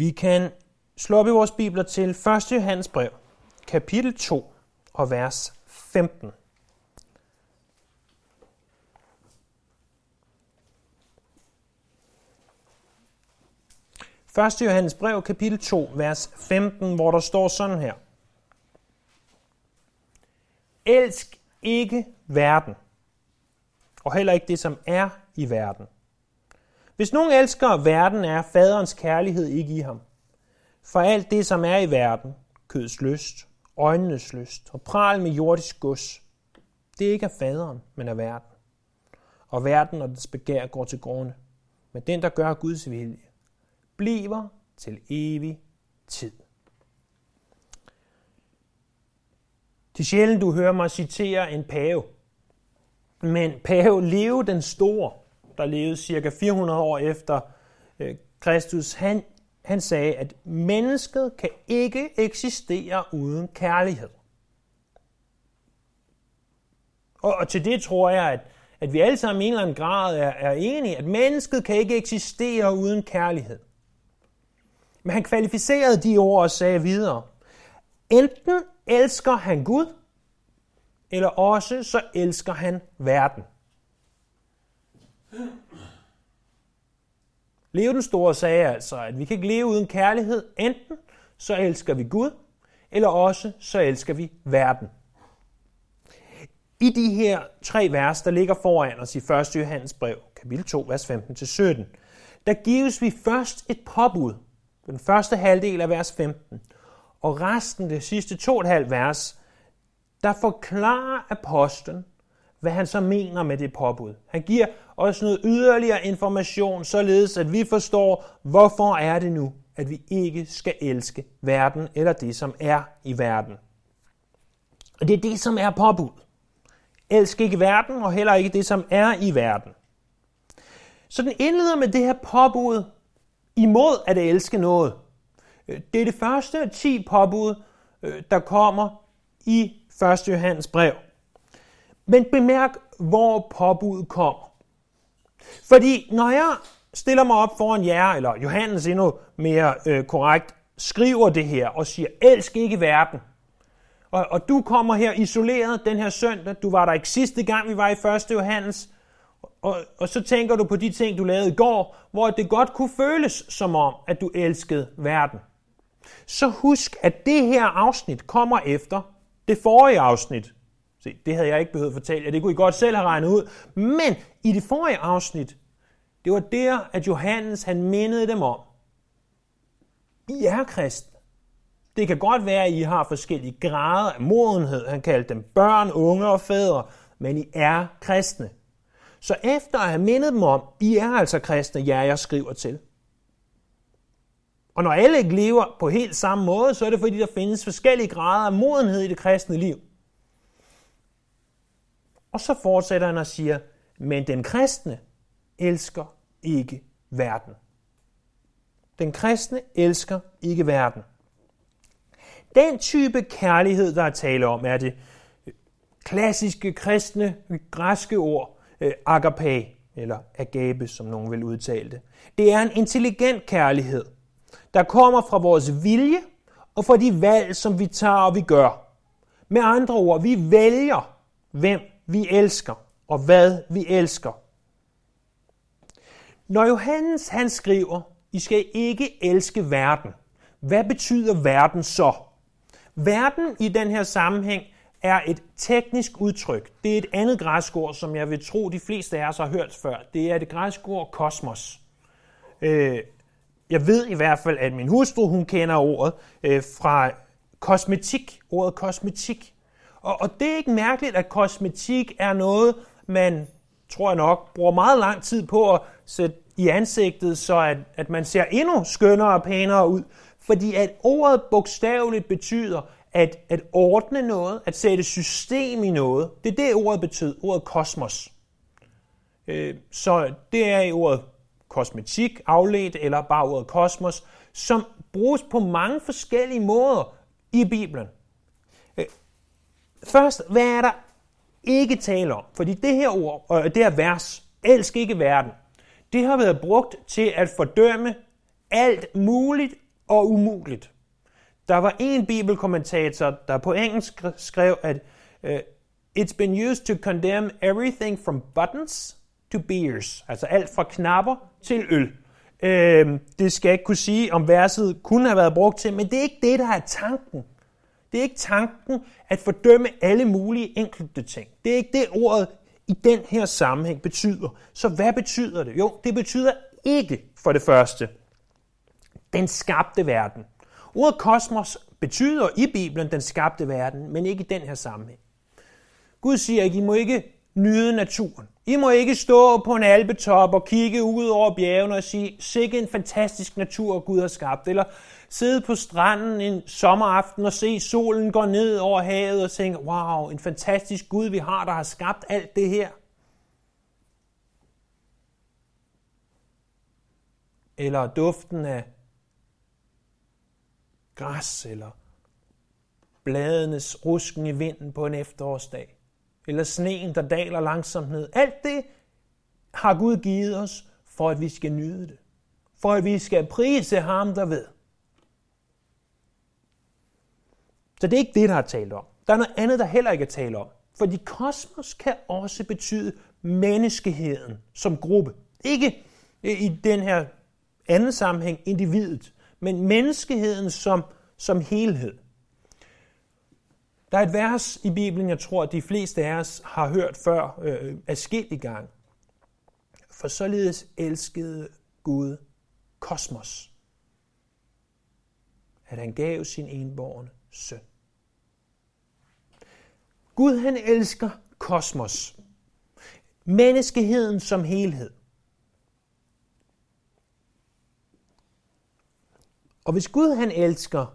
Vi kan slå op i vores bibler til 1. Johannes brev, kapitel 2 og vers 15. Første Johannes brev, kapitel 2, vers 15, hvor der står sådan her. Elsk ikke verden, og heller ikke det, som er i verden. Hvis nogen elsker verden, er faderens kærlighed ikke i ham. For alt det, som er i verden, køds lyst, øjnenes lyst og pral med jordisk gods, det er ikke af faderen, men af verden. Og verden og dens begær går til grunde. Men den, der gør Guds vilje, bliver til evig tid. Det er sjældent, du hører mig citere en pave. Men pave leve den Store, der levede cirka 400 år efter øh, Kristus, han, han sagde, at mennesket kan ikke eksistere uden kærlighed. Og, og til det tror jeg, at, at vi alle sammen i en eller anden grad er, er enige, at mennesket kan ikke eksistere uden kærlighed. Men han kvalificerede de ord og sagde videre, enten elsker han Gud, eller også så elsker han verden. Leo den Store sagde altså, at vi kan ikke leve uden kærlighed. Enten så elsker vi Gud, eller også så elsker vi verden. I de her tre vers, der ligger foran os i 1. Johannes brev, kapitel 2, vers 15-17, der gives vi først et påbud, den første halvdel af vers 15, og resten, det sidste to og et halvt vers, der forklarer apostlen, hvad han så mener med det påbud. Han giver os noget yderligere information, således at vi forstår, hvorfor er det nu, at vi ikke skal elske verden eller det, som er i verden. Og det er det, som er påbud. Elsk ikke verden, og heller ikke det, som er i verden. Så den indleder med det her påbud imod at elske noget. Øh, det er det første af 10 påbud, øh, der kommer i 1. Johannes brev. Men bemærk, hvor påbuddet kommer. Fordi når jeg stiller mig op foran jer, eller Johannes endnu mere øh, korrekt, skriver det her og siger, elsk ikke verden. Og, og du kommer her isoleret den her søndag, du var der ikke sidste gang, vi var i 1. Johannes, og, og så tænker du på de ting, du lavede i går, hvor det godt kunne føles som om, at du elskede verden. Så husk, at det her afsnit kommer efter det forrige afsnit. Se, det havde jeg ikke behøvet at fortælle jer, det kunne I godt selv have regnet ud. Men i det forrige afsnit, det var der, at Johannes han mindede dem om, I er kristne. Det kan godt være, at I har forskellige grader af modenhed. Han kaldte dem børn, unge og fædre, men I er kristne. Så efter at have mindet dem om, I er altså kristne, jer jeg skriver til. Og når alle ikke lever på helt samme måde, så er det fordi, der findes forskellige grader af modenhed i det kristne liv. Og så fortsætter han og siger, men den kristne elsker ikke verden. Den kristne elsker ikke verden. Den type kærlighed, der er tale om, er det klassiske kristne græske ord, øh, agape, eller agape, som nogen vil udtale det. Det er en intelligent kærlighed, der kommer fra vores vilje og fra de valg, som vi tager og vi gør. Med andre ord, vi vælger, hvem vi elsker og hvad vi elsker. Når Johannes han skriver, I skal ikke elske verden, hvad betyder verden så? Verden i den her sammenhæng er et teknisk udtryk. Det er et andet græsk ord, som jeg vil tro, de fleste af os har hørt før. Det er det græske ord kosmos. Øh, jeg ved i hvert fald, at min hustru hun kender ordet øh, fra kosmetik, ordet kosmetik. Og, og det er ikke mærkeligt, at kosmetik er noget, man, tror jeg nok, bruger meget lang tid på at sætte i ansigtet, så at, at man ser endnu skønnere og pænere ud. Fordi at ordet bogstaveligt betyder at, at ordne noget, at sætte system i noget. Det er det, ordet betyder, ordet kosmos. Øh, så det er i ordet kosmetik afledt, eller bare ordet kosmos, som bruges på mange forskellige måder i Bibelen. Øh, Først, hvad er der ikke tale om? Fordi det her ord, og det her vers, elsk ikke verden, det har været brugt til at fordømme alt muligt og umuligt. Der var en bibelkommentator, der på engelsk skrev, at uh, it's been used to condemn everything from buttons to beers. Altså alt fra knapper til øl. Uh, det skal jeg ikke kunne sige, om verset kunne have været brugt til, men det er ikke det, der er tanken. Det er ikke tanken at fordømme alle mulige enkelte ting. Det er ikke det, ordet i den her sammenhæng betyder. Så hvad betyder det? Jo, det betyder ikke for det første den skabte verden. Ordet kosmos betyder i Bibelen den skabte verden, men ikke i den her sammenhæng. Gud siger ikke, I må ikke nyde naturen. I må ikke stå på en alpetop og kigge ud over bjergene og sige, sikke en fantastisk natur Gud har skabt. Eller sidde på stranden en sommeraften og se solen gå ned over havet og tænke, wow, en fantastisk Gud vi har, der har skabt alt det her. Eller duften af græs, eller bladenes rusken i vinden på en efterårsdag, eller sneen, der daler langsomt ned. Alt det har Gud givet os, for at vi skal nyde det. For at vi skal prise ham, der ved. Så det er ikke det, der er talt om. Der er noget andet, der heller ikke er talt om. Fordi kosmos kan også betyde menneskeheden som gruppe. Ikke i den her anden sammenhæng individet, men menneskeheden som, som helhed. Der er et vers i Bibelen, jeg tror, at de fleste af os har hørt før øh, i gang. For således elskede Gud kosmos, at han gav sin enborne søn. Gud han elsker kosmos. Menneskeheden som helhed. Og hvis Gud han elsker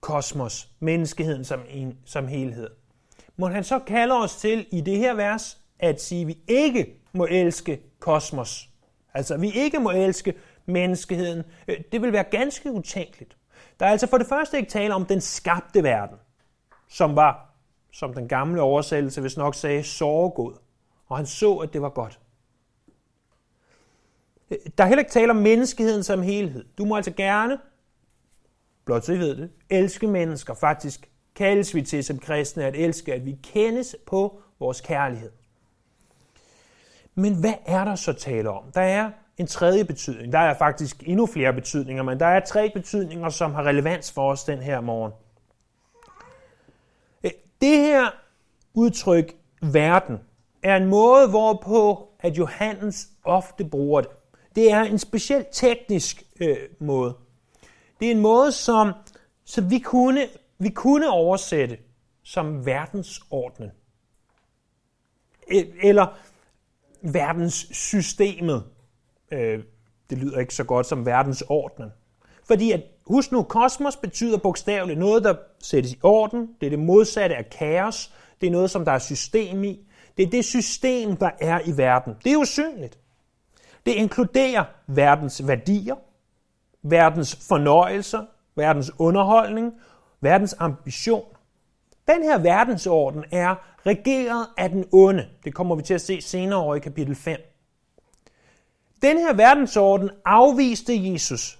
kosmos, menneskeheden som, en, som helhed, må han så kalde os til i det her vers at sige, at vi ikke må elske kosmos. Altså, vi ikke må elske menneskeheden. Øh, det vil være ganske utænkeligt. Der er altså for det første ikke tale om den skabte verden, som var, som den gamle oversættelse hvis nok sagde, såregod. Og han så, at det var godt. Der er heller ikke tale om menneskeheden som helhed. Du må altså gerne, blot så I ved det, elske mennesker. Faktisk kaldes vi til som kristne at elske, at vi kendes på vores kærlighed. Men hvad er der så tale om? Der er en tredje betydning. Der er faktisk endnu flere betydninger, men der er tre betydninger, som har relevans for os den her morgen. Det her udtryk, verden, er en måde, hvorpå at Johannes ofte bruger det. Det er en specielt teknisk øh, måde. Det er en måde, som så vi kunne, vi kunne oversætte som verdensordnen. E, eller verdenssystemet. Øh, det lyder ikke så godt som verdensordnen. Fordi at, husk nu, kosmos betyder bogstaveligt noget, der sættes i orden. Det er det modsatte af kaos. Det er noget, som der er system i. Det er det system, der er i verden. Det er usynligt. Det inkluderer verdens værdier, verdens fornøjelser, verdens underholdning, verdens ambition. Den her verdensorden er regeret af den onde. Det kommer vi til at se senere over i kapitel 5. Den her verdensorden afviste Jesus.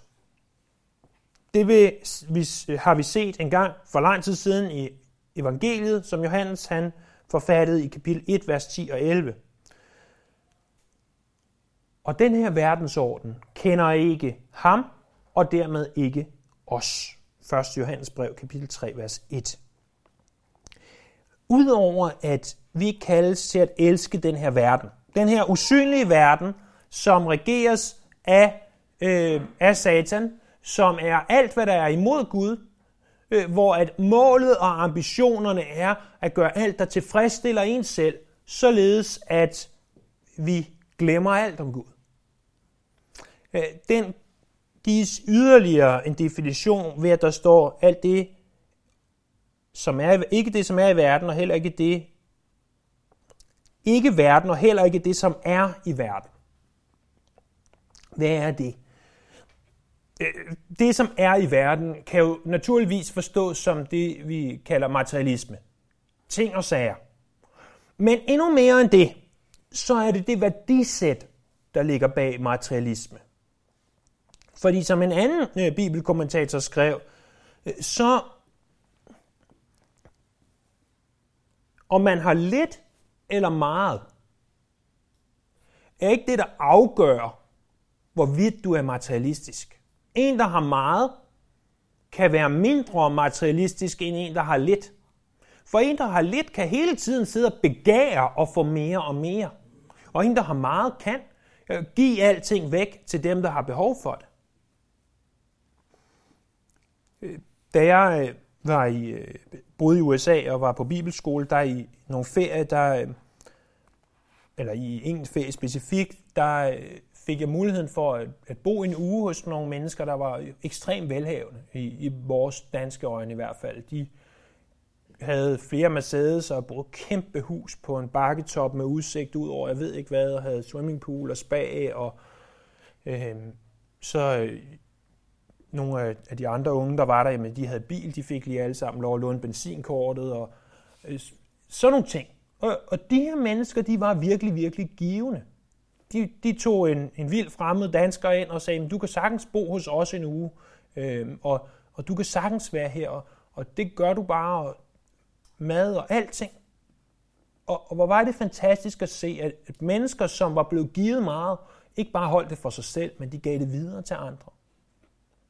Det vil, har vi set en gang for lang tid siden i evangeliet, som Johannes han forfattede i kapitel 1, vers 10 og 11. Og den her verdensorden kender ikke ham, og dermed ikke os. 1. Johannes brev, kapitel 3, vers 1. Udover at vi kaldes til at elske den her verden, den her usynlige verden, som regeres af, øh, af Satan, som er alt, hvad der er imod Gud, øh, hvor at målet og ambitionerne er at gøre alt, der tilfredsstiller en selv, således at vi glemmer alt om Gud. Øh, den gives yderligere en definition ved, at der står alt det, som er, ikke det, som er i verden, og heller ikke det, ikke verden, og heller ikke det, som er i verden. Hvad er det? Øh, det, som er i verden, kan jo naturligvis forstås som det, vi kalder materialisme. Ting og sager. Men endnu mere end det, så er det det værdisæt, der ligger bag materialisme. Fordi som en anden øh, bibelkommentator skrev, øh, så om man har lidt eller meget, er ikke det, der afgør, hvorvidt du er materialistisk. En, der har meget, kan være mindre materialistisk end en, der har lidt. For en, der har lidt, kan hele tiden sidde og begære og få mere og mere. Og en, der har meget, kan øh, give alting væk til dem, der har behov for det. Øh, da jeg øh, var i, boede i USA og var på bibelskole, der i nogle ferie, der, eller i en ferie specifikt, der fik jeg muligheden for at, at bo en uge hos nogle mennesker, der var ekstremt velhavende, i, i vores danske øjne i hvert fald. De havde flere Mercedes og boede kæmpe hus på en bakketop med udsigt ud over, jeg ved ikke hvad, og havde swimmingpool og spa, og øh, så øh, nogle af de andre unge, der var der, jamen, de havde bil, de fik lige alle sammen lov at låne benzinkortet, og øh, sådan nogle ting. Og, og de her mennesker, de var virkelig, virkelig givende de, de tog en, en vild fremmed dansker ind og sagde, du kan sagtens bo hos os en uge, øh, og, og du kan sagtens være her, og, og det gør du bare, og mad og alting. Og, og hvor var det fantastisk at se, at, at mennesker, som var blevet givet meget, ikke bare holdt det for sig selv, men de gav det videre til andre.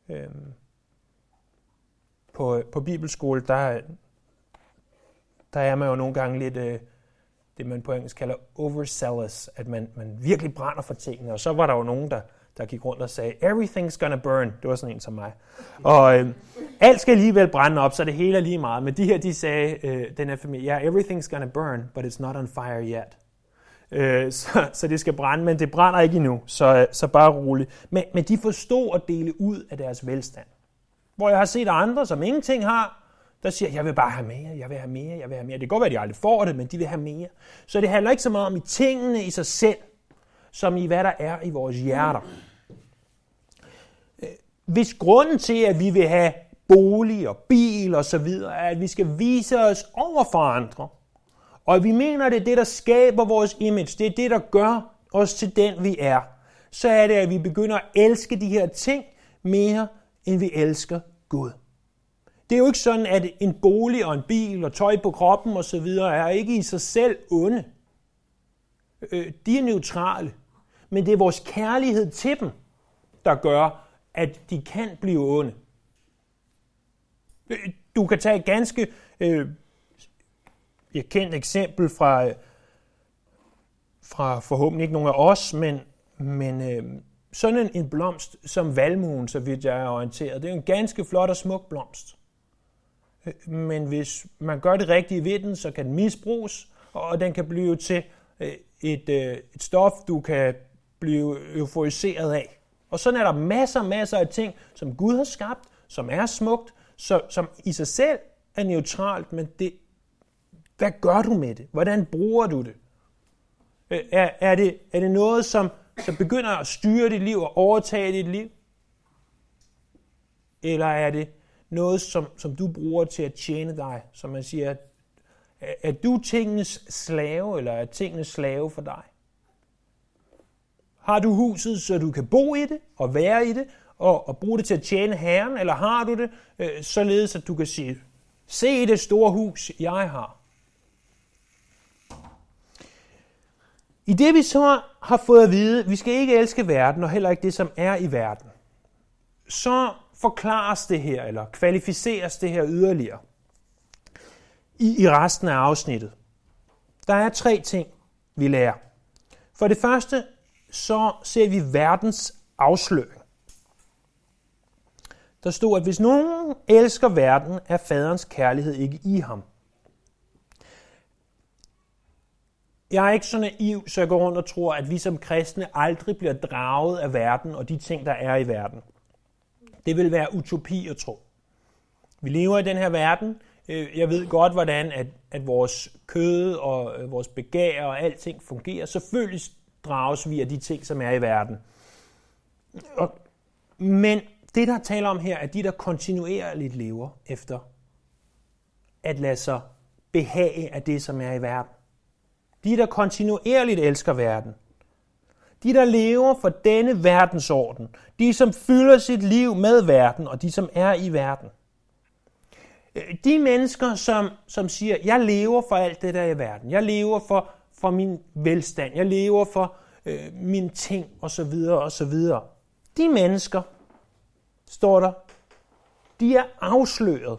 Øh, på, på bibelskole, der, der er man jo nogle gange lidt... Øh, det, man på engelsk kalder overzealous, at man, man virkelig brænder for tingene. Og så var der jo nogen, der, der gik rundt og sagde, everything's gonna burn. Det var sådan en som mig. Og øh, alt skal alligevel brænde op, så det hele er lige meget. Men de her, de sagde, øh, den her familie, ja, yeah, everything's gonna burn, but it's not on fire yet. Øh, så, så det skal brænde, men det brænder ikke endnu, så, så bare roligt. Men, men de forstod at dele ud af deres velstand. Hvor jeg har set andre, som ingenting har, der siger, jeg vil bare have mere, jeg vil have mere, jeg vil have mere. Det kan godt være, at de aldrig får det, men de vil have mere. Så det handler ikke så meget om i tingene i sig selv, som i hvad der er i vores hjerter. Øh, hvis grunden til, at vi vil have bolig og bil og så videre, er, at vi skal vise os over for andre, og vi mener, det er det, der skaber vores image, det er det, der gør os til den, vi er, så er det, at vi begynder at elske de her ting mere, end vi elsker Gud. Det er jo ikke sådan, at en bolig og en bil og tøj på kroppen osv. er ikke i sig selv onde. Øh, de er neutrale. Men det er vores kærlighed til dem, der gør, at de kan blive onde. Øh, du kan tage et ganske øh, et kendt eksempel fra, øh, fra forhåbentlig ikke nogen af os, men, men øh, sådan en, en blomst som valmuen, så vidt jeg er orienteret, det er en ganske flot og smuk blomst men hvis man gør det rigtige ved den, så kan den misbruges, og den kan blive til øh, et, øh, et stof, du kan blive euforiseret af. Og sådan er der masser og masser af ting, som Gud har skabt, som er smukt, så, som i sig selv er neutralt, men det, hvad gør du med det? Hvordan bruger du det? Øh, er, er det, er det noget, som, som begynder at styre dit liv og overtage dit liv? Eller er det noget, som, som du bruger til at tjene dig, som man siger, er, er du tingenes slave, eller er tingenes slave for dig? Har du huset, så du kan bo i det og være i det, og, og bruge det til at tjene Herren, eller har du det øh, således, at du kan sige, se det store hus, jeg har? I det vi så har fået at vide, vi skal ikke elske verden, og heller ikke det, som er i verden, så forklares det her, eller kvalificeres det her yderligere i, i resten af afsnittet. Der er tre ting, vi lærer. For det første, så ser vi verdens afsløring. Der stod, at hvis nogen elsker verden, er faderens kærlighed ikke i ham. Jeg er ikke så naiv, så jeg går rundt og tror, at vi som kristne aldrig bliver draget af verden og de ting, der er i verden. Det vil være utopi at tro. Vi lever i den her verden. Øh, jeg ved godt, hvordan at, at vores kød og øh, vores begær og alting fungerer. Selvfølgelig drages vi af de ting, som er i verden. Og, men det, der taler om her, er de, der kontinuerligt lever efter at lade sig behage af det, som er i verden. De, der kontinuerligt elsker verden. De, der lever for denne verdensorden. De, som fylder sit liv med verden, og de, som er i verden. Øh, de mennesker, som, som siger, jeg lever for alt det, der er i verden. Jeg lever for, for min velstand. Jeg lever for øh, mine ting, og så videre, og så videre. De mennesker, står der, de er afsløret.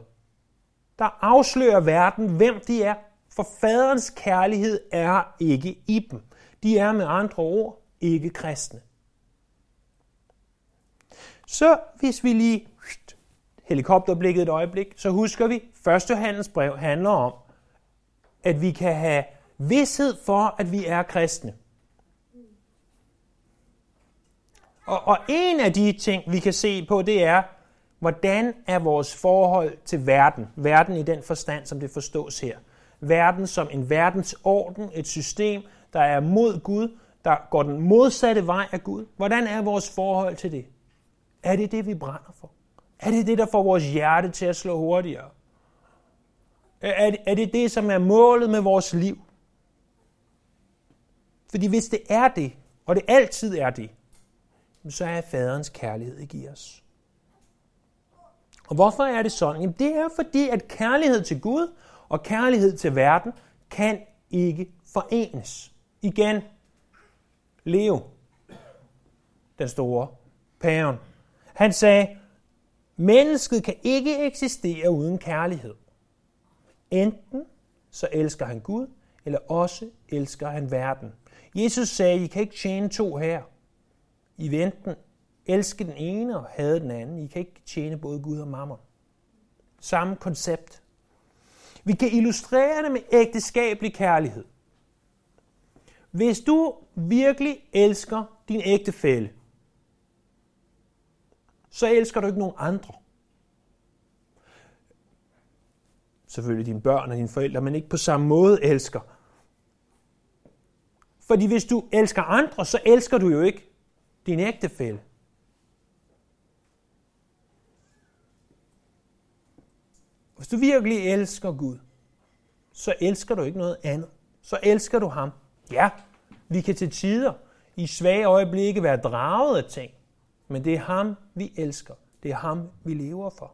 Der afslører verden, hvem de er. For faderens kærlighed er ikke i dem. De er med andre ord ikke kristne. Så hvis vi lige helikopterblikket et øjeblik, så husker vi, 1. Johannes brev handler om, at vi kan have vidshed for, at vi er kristne. Og, og en af de ting, vi kan se på, det er, hvordan er vores forhold til verden? Verden i den forstand, som det forstås her. Verden som en verdensorden, et system, der er mod Gud, der går den modsatte vej af Gud. Hvordan er vores forhold til det? Er det det, vi brænder for? Er det det, der får vores hjerte til at slå hurtigere? Er det, er det det, som er målet med vores liv? Fordi hvis det er det, og det altid er det, så er faderens kærlighed ikke i os. Og hvorfor er det sådan? Jamen det er fordi, at kærlighed til Gud og kærlighed til verden kan ikke forenes. Igen, Leo, den store paven, han sagde, mennesket kan ikke eksistere uden kærlighed. Enten så elsker han Gud, eller også elsker han verden. Jesus sagde, I kan ikke tjene to her. I vil enten elske den ene og hade den anden. I kan ikke tjene både Gud og mammon. Samme koncept. Vi kan illustrere det med ægteskabelig kærlighed. Hvis du virkelig elsker din ægtefælle, så elsker du ikke nogen andre. Selvfølgelig dine børn og dine forældre, men ikke på samme måde elsker. Fordi hvis du elsker andre, så elsker du jo ikke din ægtefælle. Hvis du virkelig elsker Gud, så elsker du ikke noget andet. Så elsker du ham. Ja, vi kan til tider i svage øjeblikke være draget af ting, men det er ham, vi elsker. Det er ham, vi lever for.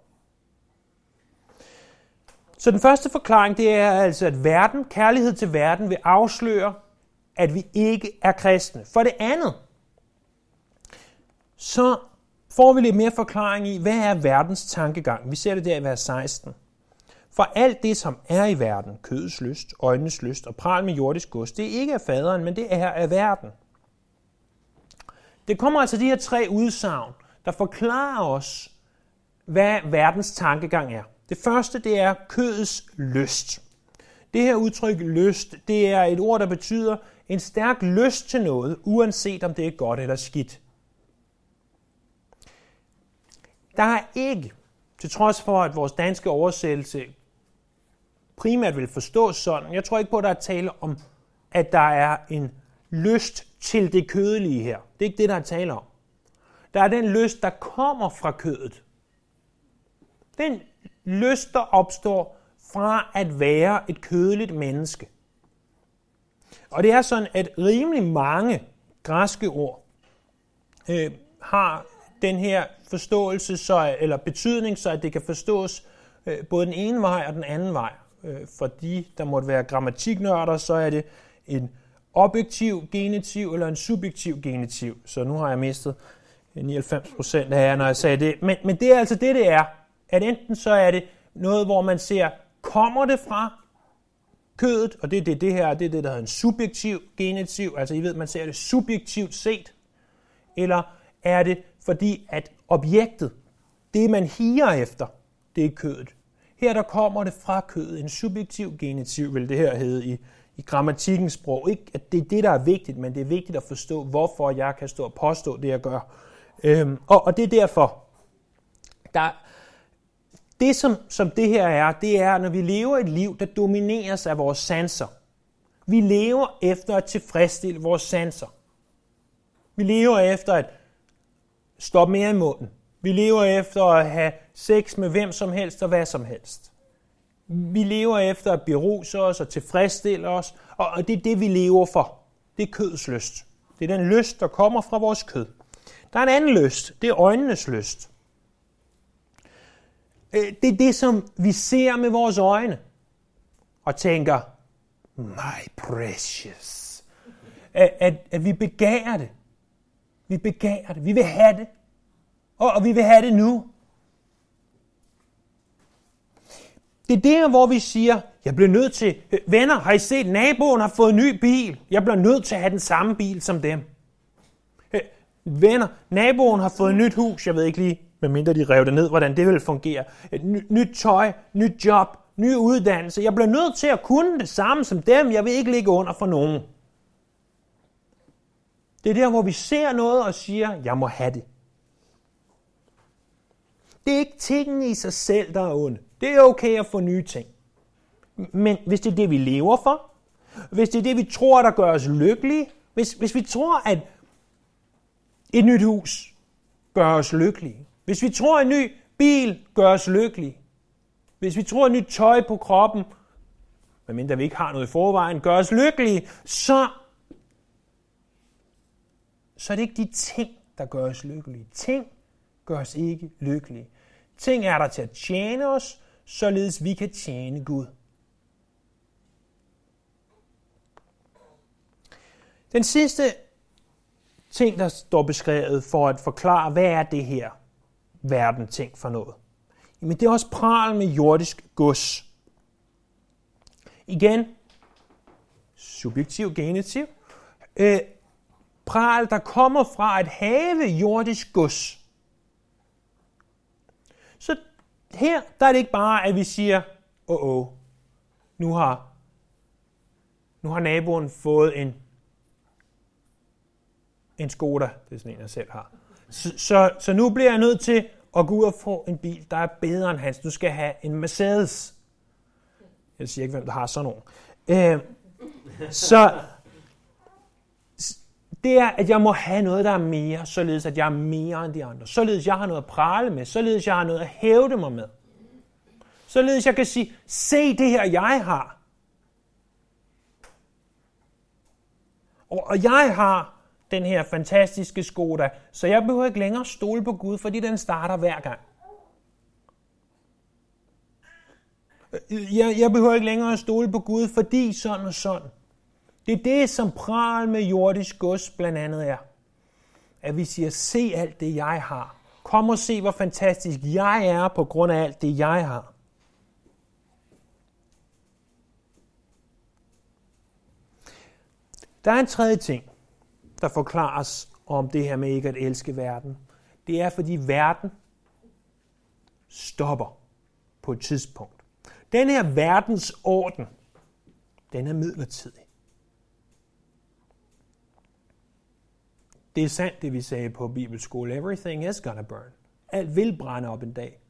Så den første forklaring, det er altså, at verden, kærlighed til verden, vil afsløre, at vi ikke er kristne. For det andet, så får vi lidt mere forklaring i, hvad er verdens tankegang. Vi ser det der i vers 16. For alt det, som er i verden, kødets lyst, øjnenes lyst og pral med jordisk gods, det er ikke af faderen, men det er af verden. Det kommer altså de her tre udsagn, der forklarer os, hvad verdens tankegang er. Det første, det er kødets lyst. Det her udtryk lyst, det er et ord, der betyder en stærk lyst til noget, uanset om det er godt eller skidt. Der er ikke, til trods for at vores danske oversættelse primært vil forstås sådan. Jeg tror ikke på, at der er tale om, at der er en lyst til det kødelige her. Det er ikke det, der er tale om. Der er den lyst, der kommer fra kødet. Den lyst, der opstår fra at være et kødeligt menneske. Og det er sådan, at rimelig mange græske ord øh, har den her forståelse, så, eller betydning, så at det kan forstås øh, både den ene vej og den anden vej Øh, for de, der måtte være grammatiknørder, så er det en objektiv genitiv eller en subjektiv genitiv. Så nu har jeg mistet øh, 99 procent af jer, når jeg sagde det. Men, men det er altså det, det er. At enten så er det noget, hvor man ser, kommer det fra kødet, og det er det, det her, det er det, der hedder en subjektiv genitiv, altså I ved, man ser det subjektivt set, eller er det fordi, at objektet, det man higer efter, det er kødet. Her der kommer det fra kødet, en subjektiv genitiv, vil det her hedde i, i grammatikkens sprog. Ikke at det er det, der er vigtigt, men det er vigtigt at forstå, hvorfor jeg kan stå og påstå det, jeg gør. Øhm, og, og det er derfor, der, det som, som det her er, det er, når vi lever et liv, der domineres af vores sanser. Vi lever efter at tilfredsstille vores sanser. Vi lever efter at stoppe mere i munden. Vi lever efter at have sex med hvem som helst og hvad som helst. Vi lever efter at beruse os og tilfredsstille os, og det er det, vi lever for. Det er kødets lyst. Det er den lyst, der kommer fra vores kød. Der er en anden lyst. Det er øjnenes lyst. Øh, det er det, som vi ser med vores øjne og tænker, my precious. At, at, at vi begærer det. Vi begærer det. Vi vil have det. Og, og vi vil have det nu. Det er der, hvor vi siger, jeg bliver nødt til, øh, venner, har I set, naboen har fået en ny bil. Jeg bliver nødt til at have den samme bil som dem. Øh, venner, naboen har fået et nyt hus. Jeg ved ikke lige, medmindre de rev det ned, hvordan det vil fungere. Øh, ny, nyt tøj, nyt job, ny uddannelse. Jeg bliver nødt til at kunne det samme som dem. Jeg vil ikke ligge under for nogen. Det er der, hvor vi ser noget og siger, jeg må have det. Det er ikke tingene i sig selv, der er onde. Det er okay at få nye ting. Men hvis det er det, vi lever for, hvis det er det, vi tror, der gør os lykkelige, hvis, hvis vi tror, at et nyt hus gør os lykkelige, hvis vi tror, at en ny bil gør os lykkelige, hvis vi tror, at nyt tøj på kroppen, medmindre vi ikke har noget i forvejen, gør os lykkelige, så, så er det ikke de ting, der gør os lykkelige. Ting gør os ikke lykkelige. Ting er der til at tjene os, således vi kan tjene Gud. Den sidste ting, der står beskrevet for at forklare, hvad er det her verden ting for noget? Jamen det er også pral med jordisk gods. Igen, subjektiv, genitiv. Øh, pral, der kommer fra at have jordisk gods. Så her, der er det ikke bare, at vi siger, åh, oh, oh, nu har, nu har naboen fået en, en Skoda, det er sådan en, jeg selv har. Så, så, så nu bliver jeg nødt til at gå ud og få en bil, der er bedre end hans. Du skal have en Mercedes. Jeg siger ikke, hvem der har sådan nogen. Øh, så det er, at jeg må have noget, der er mere, således at jeg er mere end de andre. Således jeg har noget at prale med. Således jeg har noget at hævde mig med. Således jeg kan sige, se det her, jeg har. Og, og jeg har den her fantastiske Skoda, så jeg behøver ikke længere stole på Gud, fordi den starter hver gang. Jeg, jeg behøver ikke længere at stole på Gud, fordi sådan og sådan. Det er det, som pral med jordisk gods blandt andet er. At vi siger, se alt det, jeg har. Kom og se, hvor fantastisk jeg er på grund af alt det, jeg har. Der er en tredje ting, der forklares om det her med ikke at elske verden. Det er, fordi verden stopper på et tidspunkt. Den her verdensorden, den er midlertidig. Det er sandt, det vi sagde på bibelskole. Everything is gonna burn. Alt vil brænde op en dag.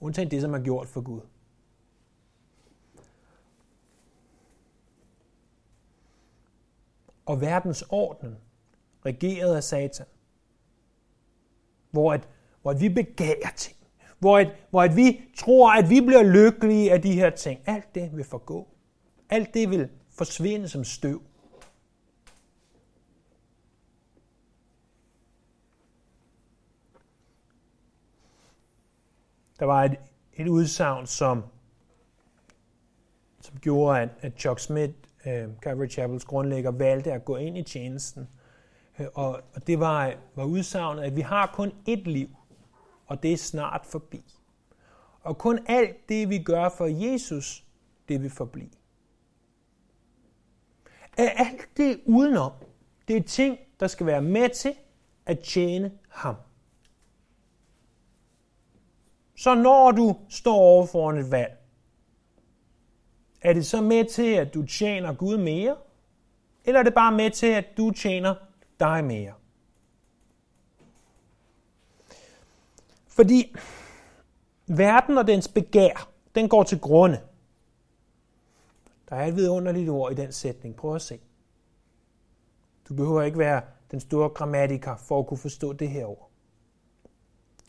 Undtagen det, som er gjort for Gud. Og verdensordnen, regeret af Satan, hvor, at, hvor at vi begærer ting, hvor, at, hvor at vi tror, at vi bliver lykkelige af de her ting. Alt det vil forgå. Alt det vil forsvinde som støv. Der var et, et udsagn, som, som gjorde, at, at Chuck Smith, øh, Calvary Chapels grundlægger, valgte at gå ind i tjenesten. Øh, og, og det var, var udsagnet, at vi har kun ét liv, og det er snart forbi. Og kun alt det, vi gør for Jesus, det vil forblive. Er alt det udenom, det er ting, der skal være med til at tjene ham. Så når du står over foran et valg, er det så med til, at du tjener Gud mere? Eller er det bare med til, at du tjener dig mere? Fordi verden og dens begær, den går til grunde. Der er et vidunderligt ord i den sætning. Prøv at se. Du behøver ikke være den store grammatiker for at kunne forstå det her ord.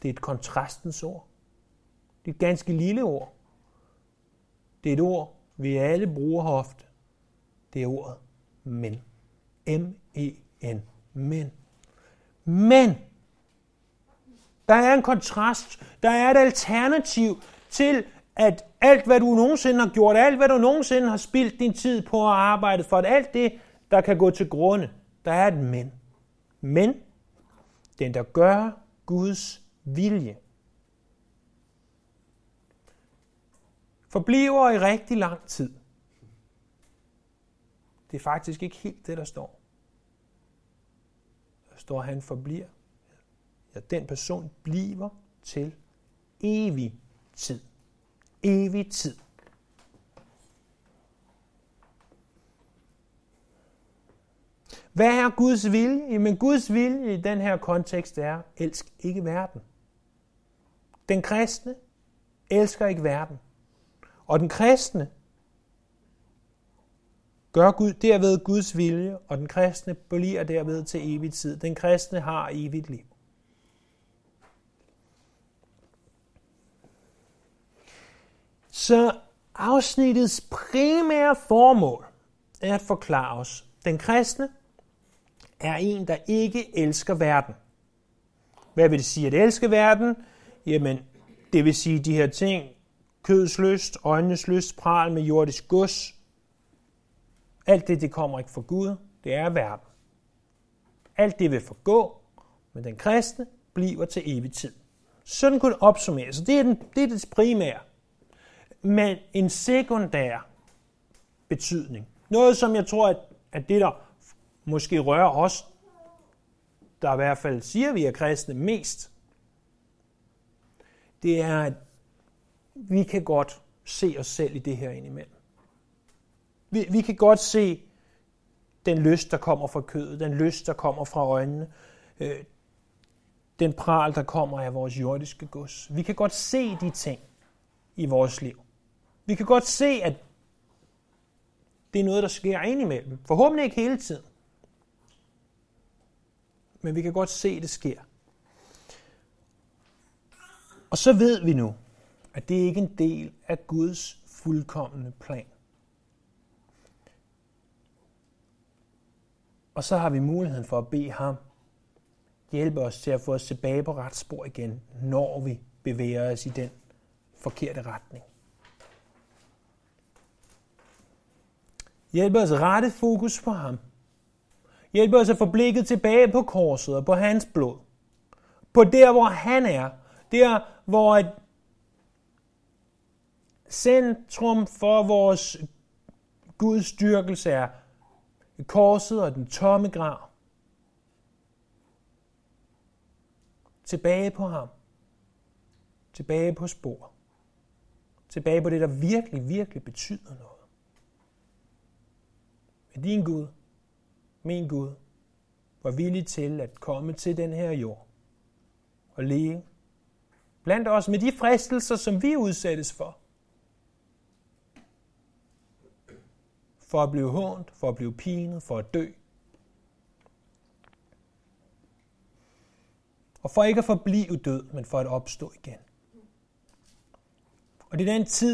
Det er et kontrastens ord. Det er et ganske lille ord. Det er et ord, vi alle bruger ofte. Det er ordet men. M-E-N. men. Men der er en kontrast, der er et alternativ til, at alt, hvad du nogensinde har gjort, alt, hvad du nogensinde har spildt din tid på at arbejde for, at alt det, der kan gå til grunde, der er et men. Men, den der gør Guds vilje, forbliver i rigtig lang tid. Det er faktisk ikke helt det, der står. Der står, at han forbliver. Ja, den person bliver til evig tid. Evig tid. Hvad er Guds vilje? Jamen Guds vilje i den her kontekst er, elsk ikke verden. Den kristne elsker ikke verden. Og den kristne gør Gud, derved Guds vilje, og den kristne bliver derved til evig tid. Den kristne har evigt liv. Så afsnittets primære formål er at forklare os, den kristne er en, der ikke elsker verden. Hvad vil det sige at elske verden? Jamen, det vil sige de her ting, kødets lyst, øjnenes lyst, pral med jordisk gods. Alt det, det kommer ikke fra Gud, det er verden. Alt det vil forgå, men den kristne bliver til evig tid. Sådan kunne det opsummeres. Det er, den, det er det primære. Men en sekundær betydning. Noget, som jeg tror, at, at det, der måske rører os, der i hvert fald siger, vi er kristne mest, det er, at vi kan godt se os selv i det her indimellem. Vi, vi kan godt se den lyst, der kommer fra kødet, den lyst, der kommer fra øjnene, øh, den pral, der kommer af vores jordiske gods. Vi kan godt se de ting i vores liv. Vi kan godt se, at det er noget, der sker indimellem. Forhåbentlig ikke hele tiden. Men vi kan godt se, at det sker. Og så ved vi nu, at det ikke er en del af Guds fuldkommende plan. Og så har vi muligheden for at bede ham hjælpe os til at få os tilbage på ret spor igen, når vi bevæger os i den forkerte retning. Hjælp os at rette fokus på ham. Hjælp os at få blikket tilbage på korset og på hans blod. På der, hvor han er. Der, hvor centrum for vores Guds styrkelse er korset og den tomme grav. Tilbage på ham. Tilbage på spor. Tilbage på det, der virkelig, virkelig betyder noget. Men din Gud, min Gud, var villig til at komme til den her jord og leve blandt os med de fristelser, som vi udsættes for. For at blive hånt, for at blive pinet, for at dø. Og for ikke at forblive død, men for at opstå igen. Og det er den tid,